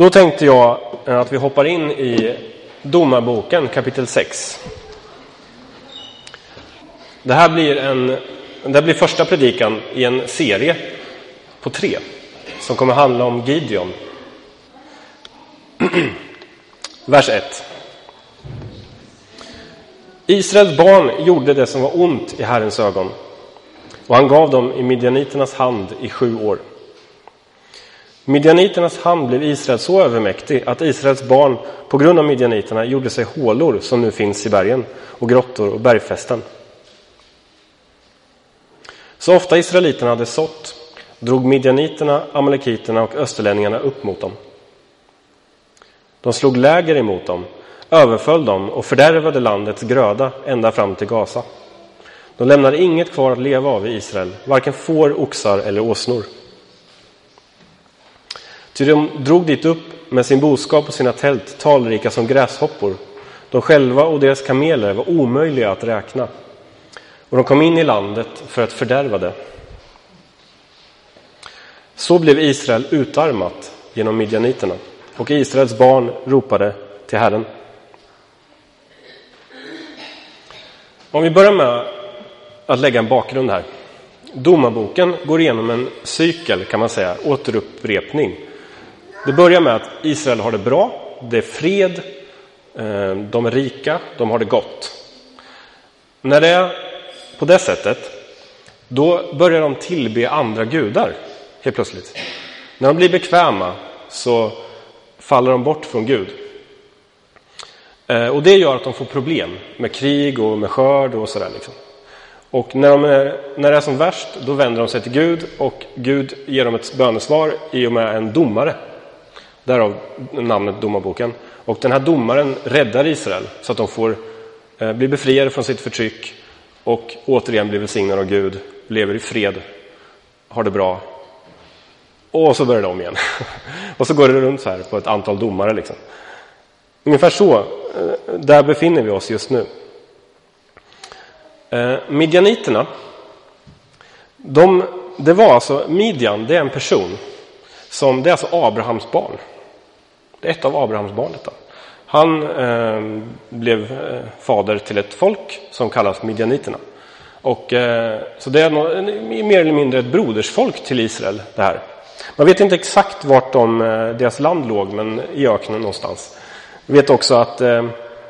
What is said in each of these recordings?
Då tänkte jag eh, att vi hoppar in i Domarboken kapitel 6. Det här blir, en, det här blir första predikan i en serie på tre som kommer handla om Gideon. Vers 1. Israels barn gjorde det som var ont i Herrens ögon och han gav dem i midjaniternas hand i sju år. Midjaniternas hand blev Israel så övermäktig att Israels barn på grund av midjaniterna gjorde sig hålor som nu finns i bergen och grottor och bergfästen. Så ofta israeliterna hade sått drog midjaniterna, amalekiterna och österlänningarna upp mot dem. De slog läger emot dem, överföll dem och fördärvade landets gröda ända fram till Gaza. De lämnade inget kvar att leva av i Israel, varken får, oxar eller åsnor. Ty de drog dit upp med sin boskap och sina tält, talrika som gräshoppor. De själva och deras kameler var omöjliga att räkna. Och de kom in i landet för att fördärva det. Så blev Israel utarmat genom midjaniterna, och Israels barn ropade till Herren. Om vi börjar med att lägga en bakgrund här. Domarboken går igenom en cykel, kan man säga, återupprepning det börjar med att Israel har det bra, det är fred, eh, de är rika, de har det gott. När det är på det sättet, då börjar de tillbe andra gudar helt plötsligt. När de blir bekväma så faller de bort från Gud. Eh, och det gör att de får problem med krig och med skörd och sådär. Liksom. Och när, de är, när det är som värst, då vänder de sig till Gud och Gud ger dem ett bönesvar i och med en domare Därav namnet Domarboken. Och den här domaren räddar Israel så att de får eh, bli befriade från sitt förtryck och återigen blir välsignade av Gud, lever i fred, har det bra. Och så börjar det om igen. och så går det runt så här på ett antal domare. Liksom. Ungefär så, eh, där befinner vi oss just nu. Eh, midjaniterna, de, det var alltså, Midjan, det är en person som, det är alltså Abrahams barn. Det är ett av Abrahams barn. Detta. Han eh, blev eh, fader till ett folk som kallas midjaniterna. Och, eh, så det är mer eller mindre ett brodersfolk till Israel. det här. Man vet inte exakt vart de, eh, deras land låg, men i öknen någonstans. Vi vet också att eh,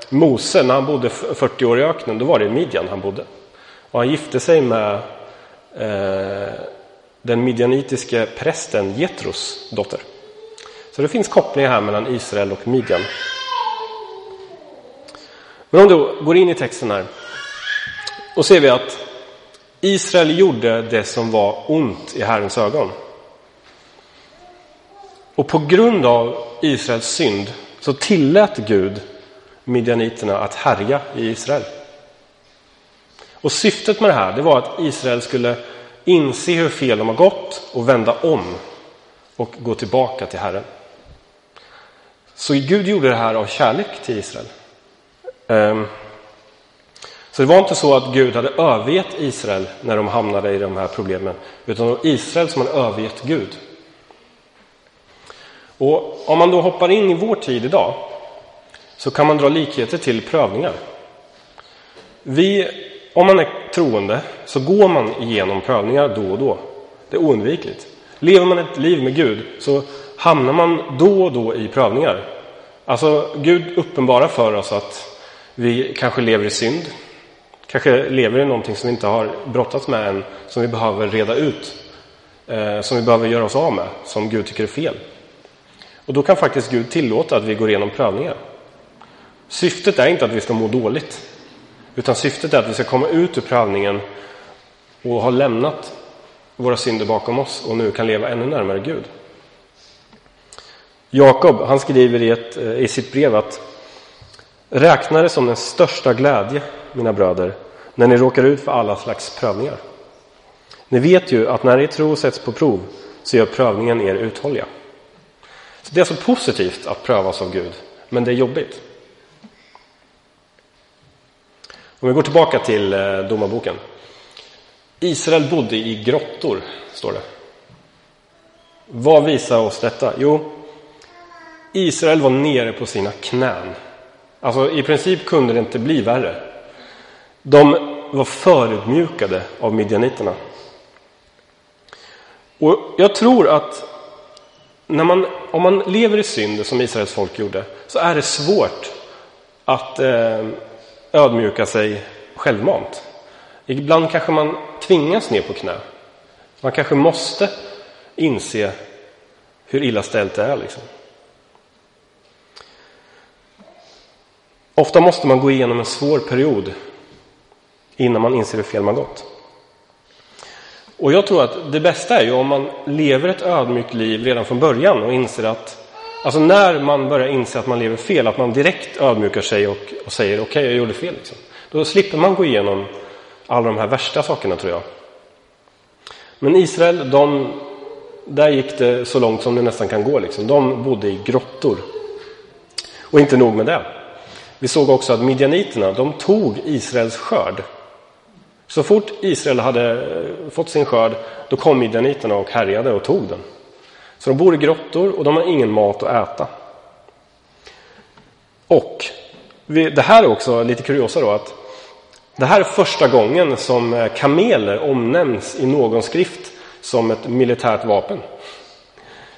Mose, när han bodde 40 år i öknen, då var det i Midjan han bodde. Och han gifte sig med eh, den midjanitiske prästen Jetros dotter. Så det finns kopplingar här mellan Israel och Midjan. Men om du går in i texten här och ser vi att Israel gjorde det som var ont i Herrens ögon. Och på grund av Israels synd så tillät Gud midjaniterna att härja i Israel. Och syftet med det här det var att Israel skulle inse hur fel de har gått och vända om och gå tillbaka till Herren. Så Gud gjorde det här av kärlek till Israel. Ehm, så det var inte så att Gud hade övergett Israel när de hamnade i de här problemen, utan det var Israel som hade övergett Gud. Och om man då hoppar in i vår tid idag så kan man dra likheter till prövningar. Vi, om man är troende så går man igenom prövningar då och då. Det är oundvikligt. Lever man ett liv med Gud så hamnar man då och då i prövningar. Alltså, Gud uppenbarar för oss att vi kanske lever i synd, kanske lever i någonting som vi inte har brottats med än, som vi behöver reda ut, eh, som vi behöver göra oss av med, som Gud tycker är fel. Och då kan faktiskt Gud tillåta att vi går igenom prövningar. Syftet är inte att vi ska må dåligt, utan syftet är att vi ska komma ut ur prövningen och ha lämnat våra synder bakom oss och nu kan leva ännu närmare Gud. Jakob han skriver i, ett, eh, i sitt brev att Räkna det som den största glädje, mina bröder, när ni råkar ut för alla slags prövningar. Ni vet ju att när er tro sätts på prov så gör prövningen er uthålliga. Så Det är alltså positivt att prövas av Gud, men det är jobbigt. Om vi går tillbaka till eh, Domarboken. Israel bodde i grottor, står det. Vad visar oss detta? Jo, Israel var nere på sina knän. Alltså i princip kunde det inte bli värre. De var förutmjukade av midjaniterna. Och jag tror att när man, om man lever i synd som Israels folk gjorde så är det svårt att eh, ödmjuka sig självmant. Ibland kanske man tvingas ner på knä. Man kanske måste inse hur illa ställt det är. Liksom. Ofta måste man gå igenom en svår period innan man inser hur fel man gått. Och jag tror att det bästa är ju om man lever ett ödmjukt liv redan från början och inser att, alltså när man börjar inse att man lever fel, att man direkt ödmjukar sig och, och säger okej, okay, jag gjorde fel. Liksom. Då slipper man gå igenom alla de här värsta sakerna tror jag. Men Israel, de, där gick det så långt som det nästan kan gå. Liksom. De bodde i grottor. Och inte nog med det. Vi såg också att midjaniterna, de tog Israels skörd. Så fort Israel hade eh, fått sin skörd, då kom midjaniterna och härjade och tog den. Så de bor i grottor och de har ingen mat att äta. Och det här är också lite kuriosa då att det här är första gången som eh, kameler omnämns i någon skrift som ett militärt vapen.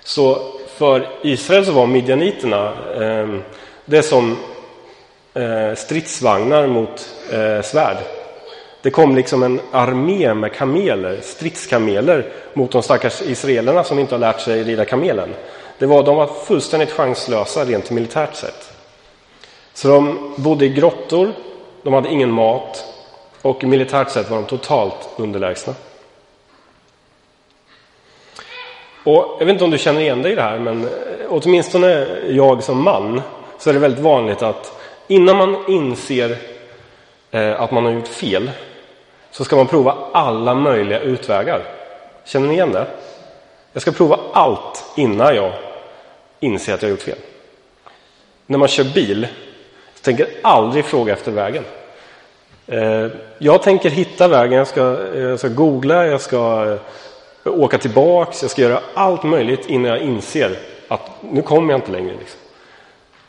Så för Israel så var midjaniterna eh, det som Eh, stridsvagnar mot eh, svärd. Det kom liksom en armé med kameler, stridskameler, mot de stackars israelerna som inte har lärt sig rida kamelen. Det var, de var fullständigt chanslösa rent militärt sett. Så de bodde i grottor, de hade ingen mat och militärt sett var de totalt underlägsna. Och jag vet inte om du känner igen dig i det här, men eh, åtminstone jag som man så är det väldigt vanligt att innan man inser eh, att man har gjort fel så ska man prova alla möjliga utvägar. Känner ni igen det? Jag ska prova allt innan jag inser att jag har gjort fel. När man kör bil så tänker jag aldrig fråga efter vägen. Eh, jag tänker hitta vägen, jag ska, jag ska googla, jag ska eh, åka tillbaks, jag ska göra allt möjligt innan jag inser att nu kommer jag inte längre. Liksom.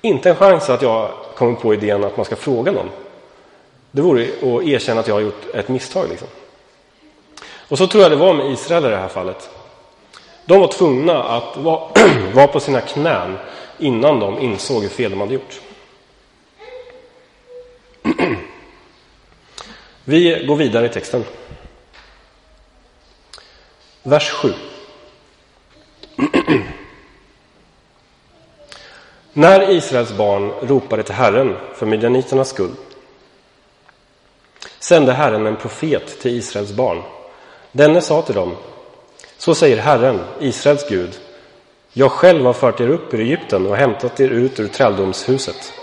Inte en chans att jag kommer på idén att man ska fråga någon. Det vore att erkänna att jag har gjort ett misstag. Liksom. Och så tror jag det var med Israel i det här fallet. De var tvungna att vara på sina knän innan de insåg hur fel de hade gjort. Vi går vidare i texten. Vers 7. När Israels barn ropade till Herren för midjaniternas skull sände Herren en profet till Israels barn. Denne sa till dem, så säger Herren, Israels Gud, jag själv har fört er upp ur Egypten och hämtat er ut ur träldomshuset.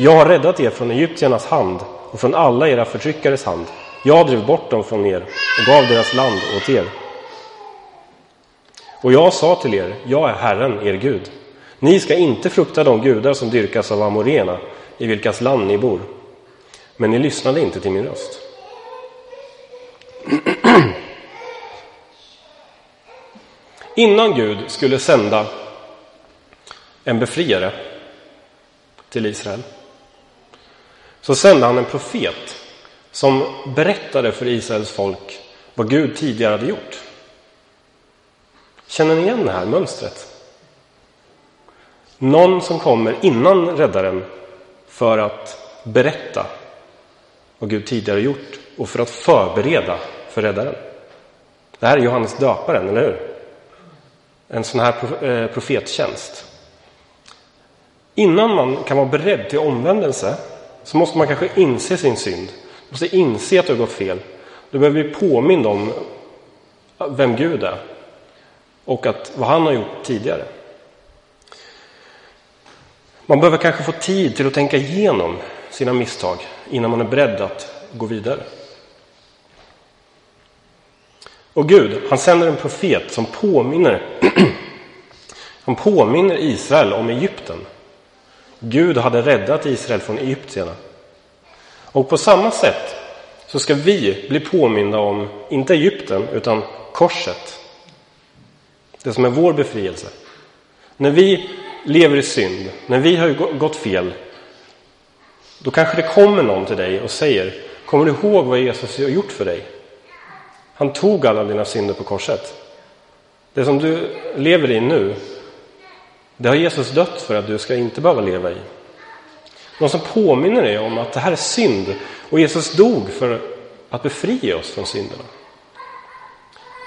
Jag har räddat er från egyptiernas hand och från alla era förtryckares hand. Jag drev bort dem från er och gav deras land åt er. Och jag sa till er, jag är Herren, er Gud. Ni ska inte frukta de gudar som dyrkas av amorena, i vilkas land ni bor. Men ni lyssnade inte till min röst. Innan Gud skulle sända en befriare till Israel så sände han en profet som berättade för Israels folk vad Gud tidigare hade gjort. Känner ni igen det här mönstret? Någon som kommer innan räddaren för att berätta vad Gud tidigare gjort och för att förbereda för räddaren. Det här är Johannes döparen, eller hur? En sån här eh, profettjänst. Innan man kan vara beredd till omvändelse så måste man kanske inse sin synd. Man måste inse att du har gått fel. Du behöver bli påmind om vem Gud är och att, vad han har gjort tidigare. Man behöver kanske få tid till att tänka igenom sina misstag innan man är beredd att gå vidare. Och Gud, han sänder en profet som påminner han påminner Israel om Egypten. Gud hade räddat Israel från egyptierna. Och på samma sätt så ska vi bli påminda om, inte Egypten, utan korset. Det som är vår befrielse. När vi lever i synd, när vi har gått fel, då kanske det kommer någon till dig och säger, kommer du ihåg vad Jesus har gjort för dig? Han tog alla dina synder på korset. Det som du lever i nu, det har Jesus dött för att du ska inte behöva leva i. Någon som påminner dig om att det här är synd och Jesus dog för att befria oss från synderna.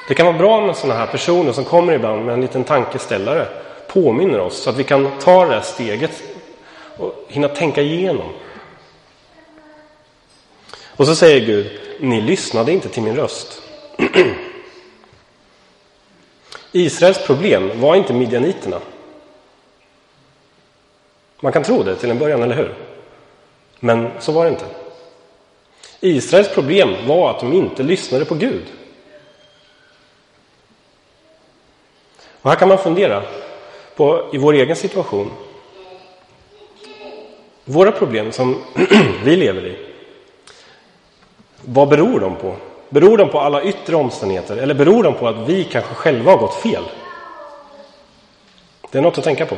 Det kan vara bra med sådana här personer som kommer ibland med en liten tankeställare, påminner oss så att vi kan ta det här steget och hinna tänka igenom. Och så säger Gud, ni lyssnade inte till min röst. Israels problem var inte midjaniterna. Man kan tro det till en början, eller hur? Men så var det inte. Israels problem var att de inte lyssnade på Gud. Och här kan man fundera på i vår egen situation. Våra problem som vi lever i. Vad beror de på? Beror de på alla yttre omständigheter eller beror de på att vi kanske själva har gått fel? Det är något att tänka på.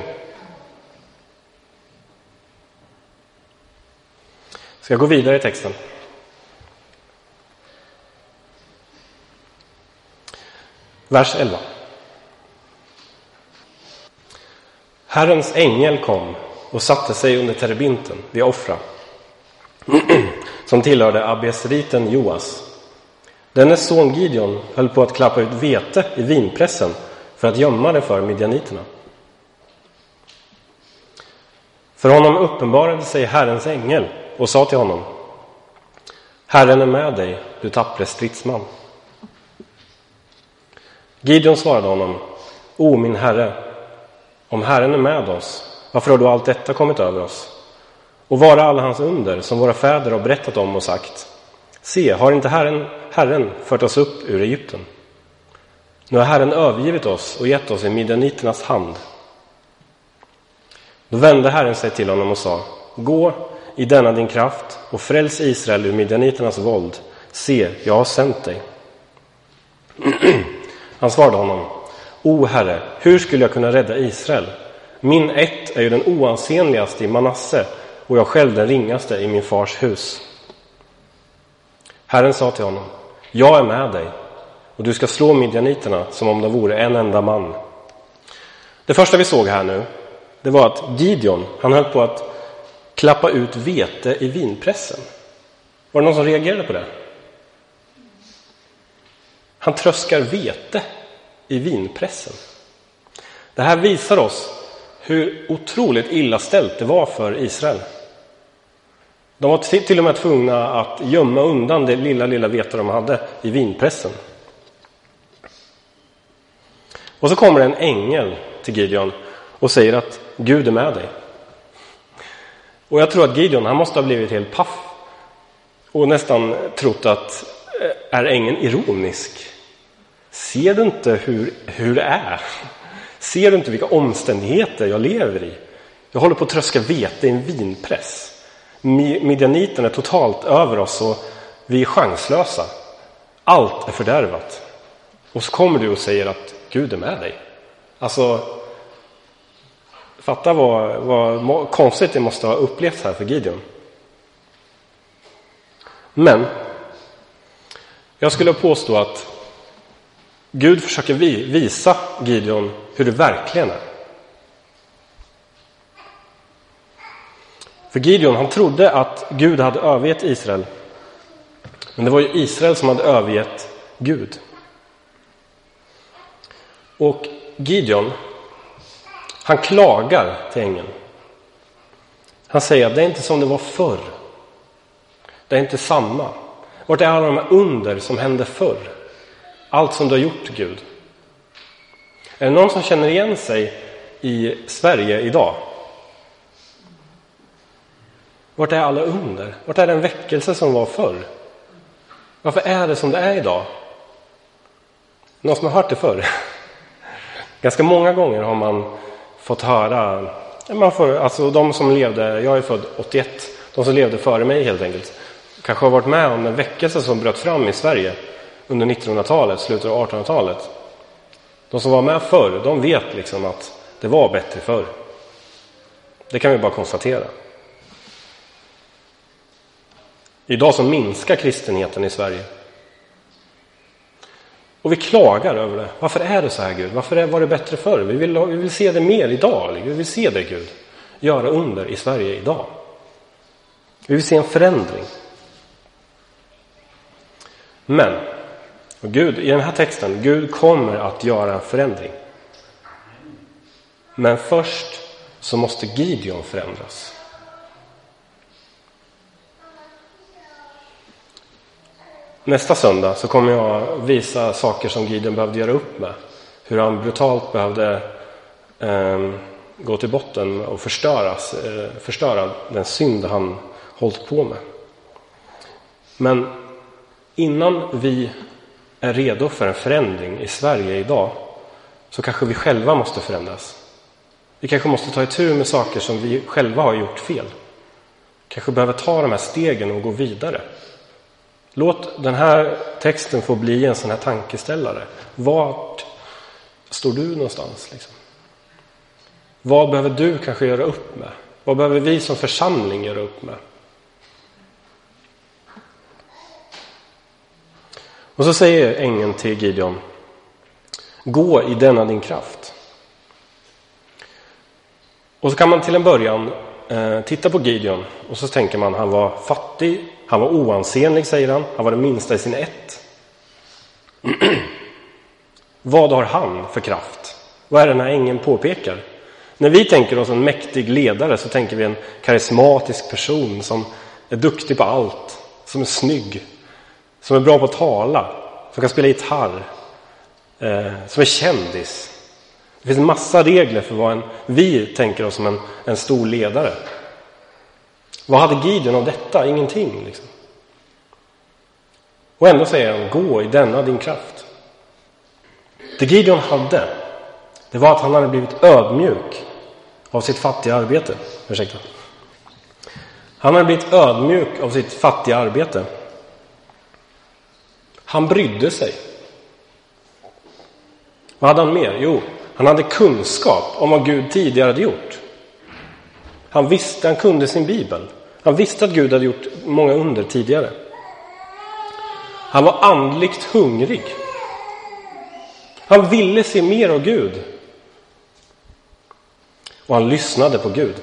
Ska jag gå vidare i texten? Vers 11. Herrens ängel kom och satte sig under terbinten vid Ofra, som tillhörde abesriten Joas. Dennes son Gideon höll på att klappa ut vete i vinpressen för att gömma det för midjaniterna. För honom uppenbarade sig Herrens ängel och sa till honom Herren är med dig, du tappre stridsman. Gideon svarade honom O min herre, om Herren är med oss, varför har då allt detta kommit över oss? Och vara alla hans under som våra fäder har berättat om och sagt Se, har inte Herren, Herren fört oss upp ur Egypten? Nu har Herren övergivit oss och gett oss i midjaniternas hand. Då vände Herren sig till honom och sa Gå i denna din kraft och fräls Israel ur midjaniternas våld. Se, jag har sänt dig. Han svarade honom O Herre, hur skulle jag kunna rädda Israel? Min ett är ju den oansenligaste i Manasse och jag själv den ringaste i min fars hus. Herren sa till honom, jag är med dig och du ska slå midjaniterna som om de vore en enda man. Det första vi såg här nu, det var att Gideon, han höll på att klappa ut vete i vinpressen. Var det någon som reagerade på det? Han tröskar vete i vinpressen. Det här visar oss hur otroligt illa ställt det var för Israel. De var till och med tvungna att gömma undan det lilla, lilla vete de hade i vinpressen. Och så kommer en ängel till Gideon och säger att Gud är med dig. Och jag tror att Gideon, han måste ha blivit helt paff och nästan trott att eh, är ängeln ironisk? Ser du inte hur, hur det är? Ser du inte vilka omständigheter jag lever i? Jag håller på att tröska vete i en vinpress. Midjaniten är totalt över oss och vi är chanslösa. Allt är fördärvat. Och så kommer du och säger att Gud är med dig. Alltså, fatta vad, vad konstigt det måste ha upplevts här för Gideon. Men jag skulle påstå att Gud försöker visa Gideon hur det verkligen är. För Gideon, han trodde att Gud hade övergett Israel. Men det var ju Israel som hade övergett Gud. Och Gideon, han klagar till ängeln. Han säger att det är inte som det var förr. Det är inte samma. Vart är alla de här under som hände förr? Allt som du har gjort, Gud. Är det någon som känner igen sig i Sverige idag? Vart är alla under? Vart är den väckelse som var förr? Varför är det som det är idag? Någon som har hört det förr? Ganska många gånger har man fått höra, man får, alltså de som levde, jag är född 81, de som levde före mig helt enkelt, kanske har varit med om en väckelse som bröt fram i Sverige under 1900-talet, slutet av 1800-talet. De som var med förr, de vet liksom att det var bättre förr. Det kan vi bara konstatera. Idag så minskar kristenheten i Sverige. Och vi klagar över det. Varför är det så här Gud? Varför var det bättre förr? Vi vill, vi vill se det mer idag. Vi vill se det Gud göra under i Sverige idag. Vi vill se en förändring. Men, Gud, i den här texten, Gud kommer att göra en förändring. Men först så måste Gideon förändras. Nästa söndag så kommer jag visa saker som Gideon behövde göra upp med. Hur han brutalt behövde eh, gå till botten och förstöras, eh, förstöra den synd han hållit på med. Men innan vi är redo för en förändring i Sverige idag så kanske vi själva måste förändras. Vi kanske måste ta itu med saker som vi själva har gjort fel. Kanske behöver ta de här stegen och gå vidare. Låt den här texten få bli en sån här tankeställare. Vart står du någonstans? Liksom? Vad behöver du kanske göra upp med? Vad behöver vi som församling göra upp med? Och så säger ängeln till Gideon Gå i denna din kraft. Och så kan man till en början eh, titta på Gideon och så tänker man han var fattig, han var oansenlig säger han, han var den minsta i sin ett. Vad har han för kraft? Vad är det den här ängeln påpekar? När vi tänker oss en mäktig ledare så tänker vi en karismatisk person som är duktig på allt, som är snygg, som är bra på att tala, som kan spela gitarr, eh, som är kändis. Det finns en massa regler för vad en, vi tänker oss som en, en stor ledare. Vad hade Gideon av detta? Ingenting. Liksom. Och ändå säger han, gå i denna din kraft. Det Gideon hade, det var att han hade blivit ödmjuk av sitt fattiga arbete. Ursäkta. Han hade blivit ödmjuk av sitt fattiga arbete. Han brydde sig. Vad hade han mer? Jo, han hade kunskap om vad Gud tidigare hade gjort. Han visste, han kunde sin bibel. Han visste att Gud hade gjort många under tidigare. Han var andligt hungrig. Han ville se mer av Gud. Och han lyssnade på Gud.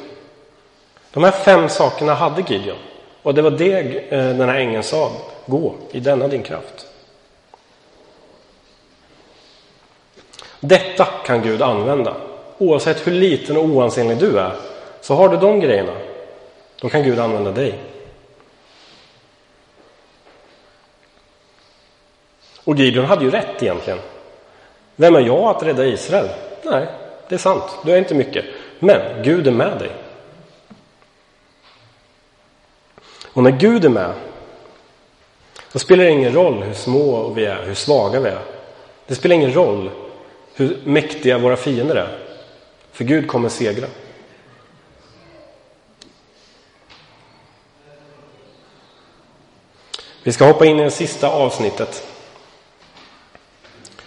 De här fem sakerna hade Gideon. Och det var det eh, den här ängeln sa. Gå i denna din kraft. Detta kan Gud använda. Oavsett hur liten och oansenlig du är, så har du de grejerna. Då kan Gud använda dig. Och Gideon hade ju rätt egentligen. Vem är jag att rädda Israel? Nej, det är sant. Du är inte mycket. Men Gud är med dig. Och när Gud är med, då spelar det ingen roll hur små vi är, hur svaga vi är. Det spelar ingen roll hur mäktiga våra fiender är. För Gud kommer segra. Vi ska hoppa in i det sista avsnittet.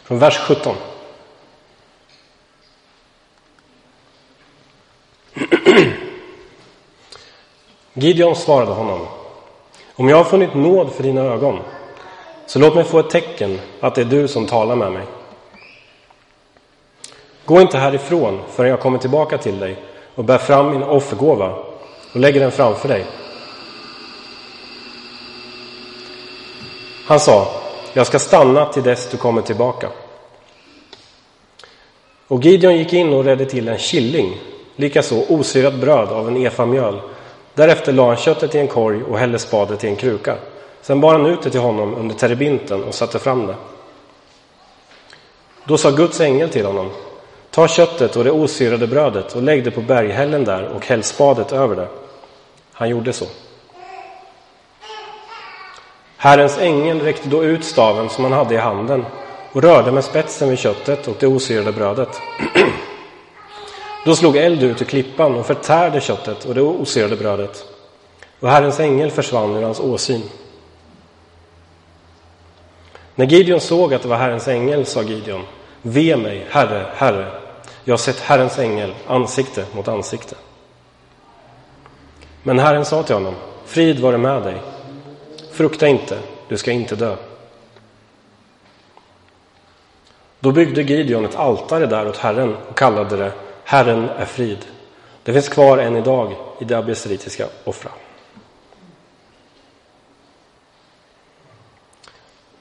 Från vers 17. Gideon svarade honom. Om jag har funnit nåd för dina ögon, så låt mig få ett tecken att det är du som talar med mig. Gå inte härifrån förrän jag kommer tillbaka till dig och bär fram min offergåva och lägger den framför dig. Han sa, jag ska stanna till dess du kommer tillbaka. Och Gideon gick in och redde till en killing, likaså osyrat bröd av en efa mjöl. Därefter la han köttet i en korg och hällde spadet i en kruka. Sen bar han ut det till honom under terebinten och satte fram det. Då sa Guds ängel till honom, Ta köttet och det osyrade brödet och lägg det på berghällen där och häll spadet över det. Han gjorde så. Herrens ängel räckte då ut staven som han hade i handen och rörde med spetsen vid köttet och det osyrade brödet. Då slog eld ut ur klippan och förtärde köttet och det osyrade brödet. Och Herrens ängel försvann ur hans åsyn. När Gideon såg att det var Herrens ängel sa Gideon, Ve mig, Herre, Herre, jag har sett Herrens ängel ansikte mot ansikte. Men Herren sa till honom, frid vare med dig. Frukta inte, du ska inte dö. Då byggde Gideon ett altare där åt Herren och kallade det Herren är frid. Det finns kvar än idag i det abiesritiska Ofra.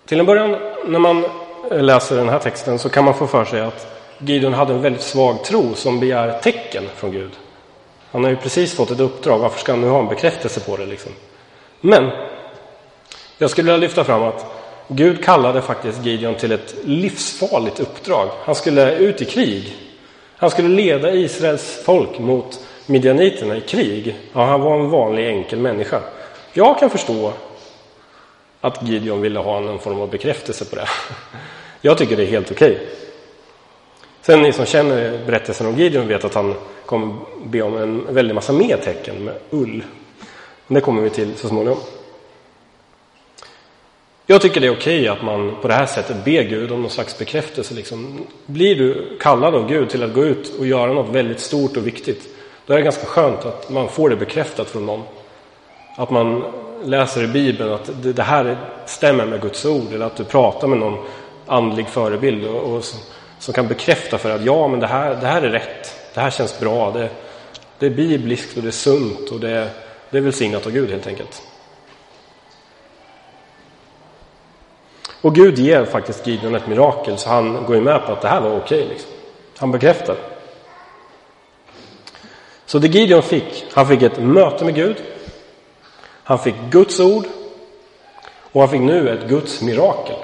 Till en början, när man läser den här texten, så kan man få för sig att Gideon hade en väldigt svag tro som begär tecken från Gud. Han har ju precis fått ett uppdrag, varför ska han nu ha en bekräftelse på det? Liksom? Men jag skulle vilja lyfta fram att Gud kallade faktiskt Gideon till ett livsfarligt uppdrag. Han skulle ut i krig. Han skulle leda Israels folk mot midjaniterna i krig. Ja, han var en vanlig enkel människa. Jag kan förstå att Gideon ville ha någon form av bekräftelse på det. Jag tycker det är helt okej. Okay. Sen ni som känner berättelsen om Gideon vet att han kommer be om en väldig massa mer tecken med ull. Det kommer vi till så småningom. Jag tycker det är okej att man på det här sättet ber Gud om någon slags bekräftelse. Liksom. Blir du kallad av Gud till att gå ut och göra något väldigt stort och viktigt, då är det ganska skönt att man får det bekräftat från någon. Att man läser i Bibeln att det här stämmer med Guds ord, eller att du pratar med någon andlig förebild och, och som, kan bekräfta för att ja, men det här, det här är rätt, det här känns bra, det, det är bibliskt och det är sunt och det, det är välsignat av Gud helt enkelt. Och Gud ger faktiskt Gideon ett mirakel så han går ju med på att det här var okej. Okay, liksom. Han bekräftar. Så det Gideon fick, han fick ett möte med Gud. Han fick Guds ord. Och han fick nu ett Guds mirakel.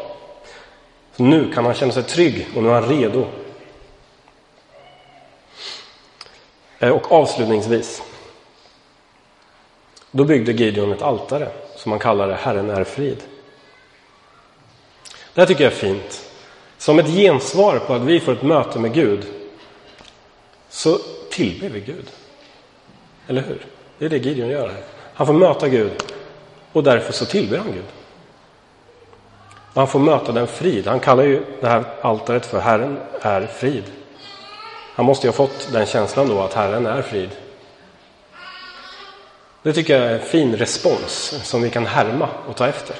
Så nu kan han känna sig trygg och nu är han redo. Eh, och avslutningsvis. Då byggde Gideon ett altare som han kallade Herren är frid. Det här tycker jag är fint. Som ett gensvar på att vi får ett möte med Gud så tillber vi Gud. Eller hur? Det är det Gideon gör här. Han får möta Gud och därför så tillber han Gud han får möta den frid. Han kallar ju det här altaret för Herren är frid. Han måste ju ha fått den känslan då att Herren är frid. Det tycker jag är en fin respons som vi kan härma och ta efter.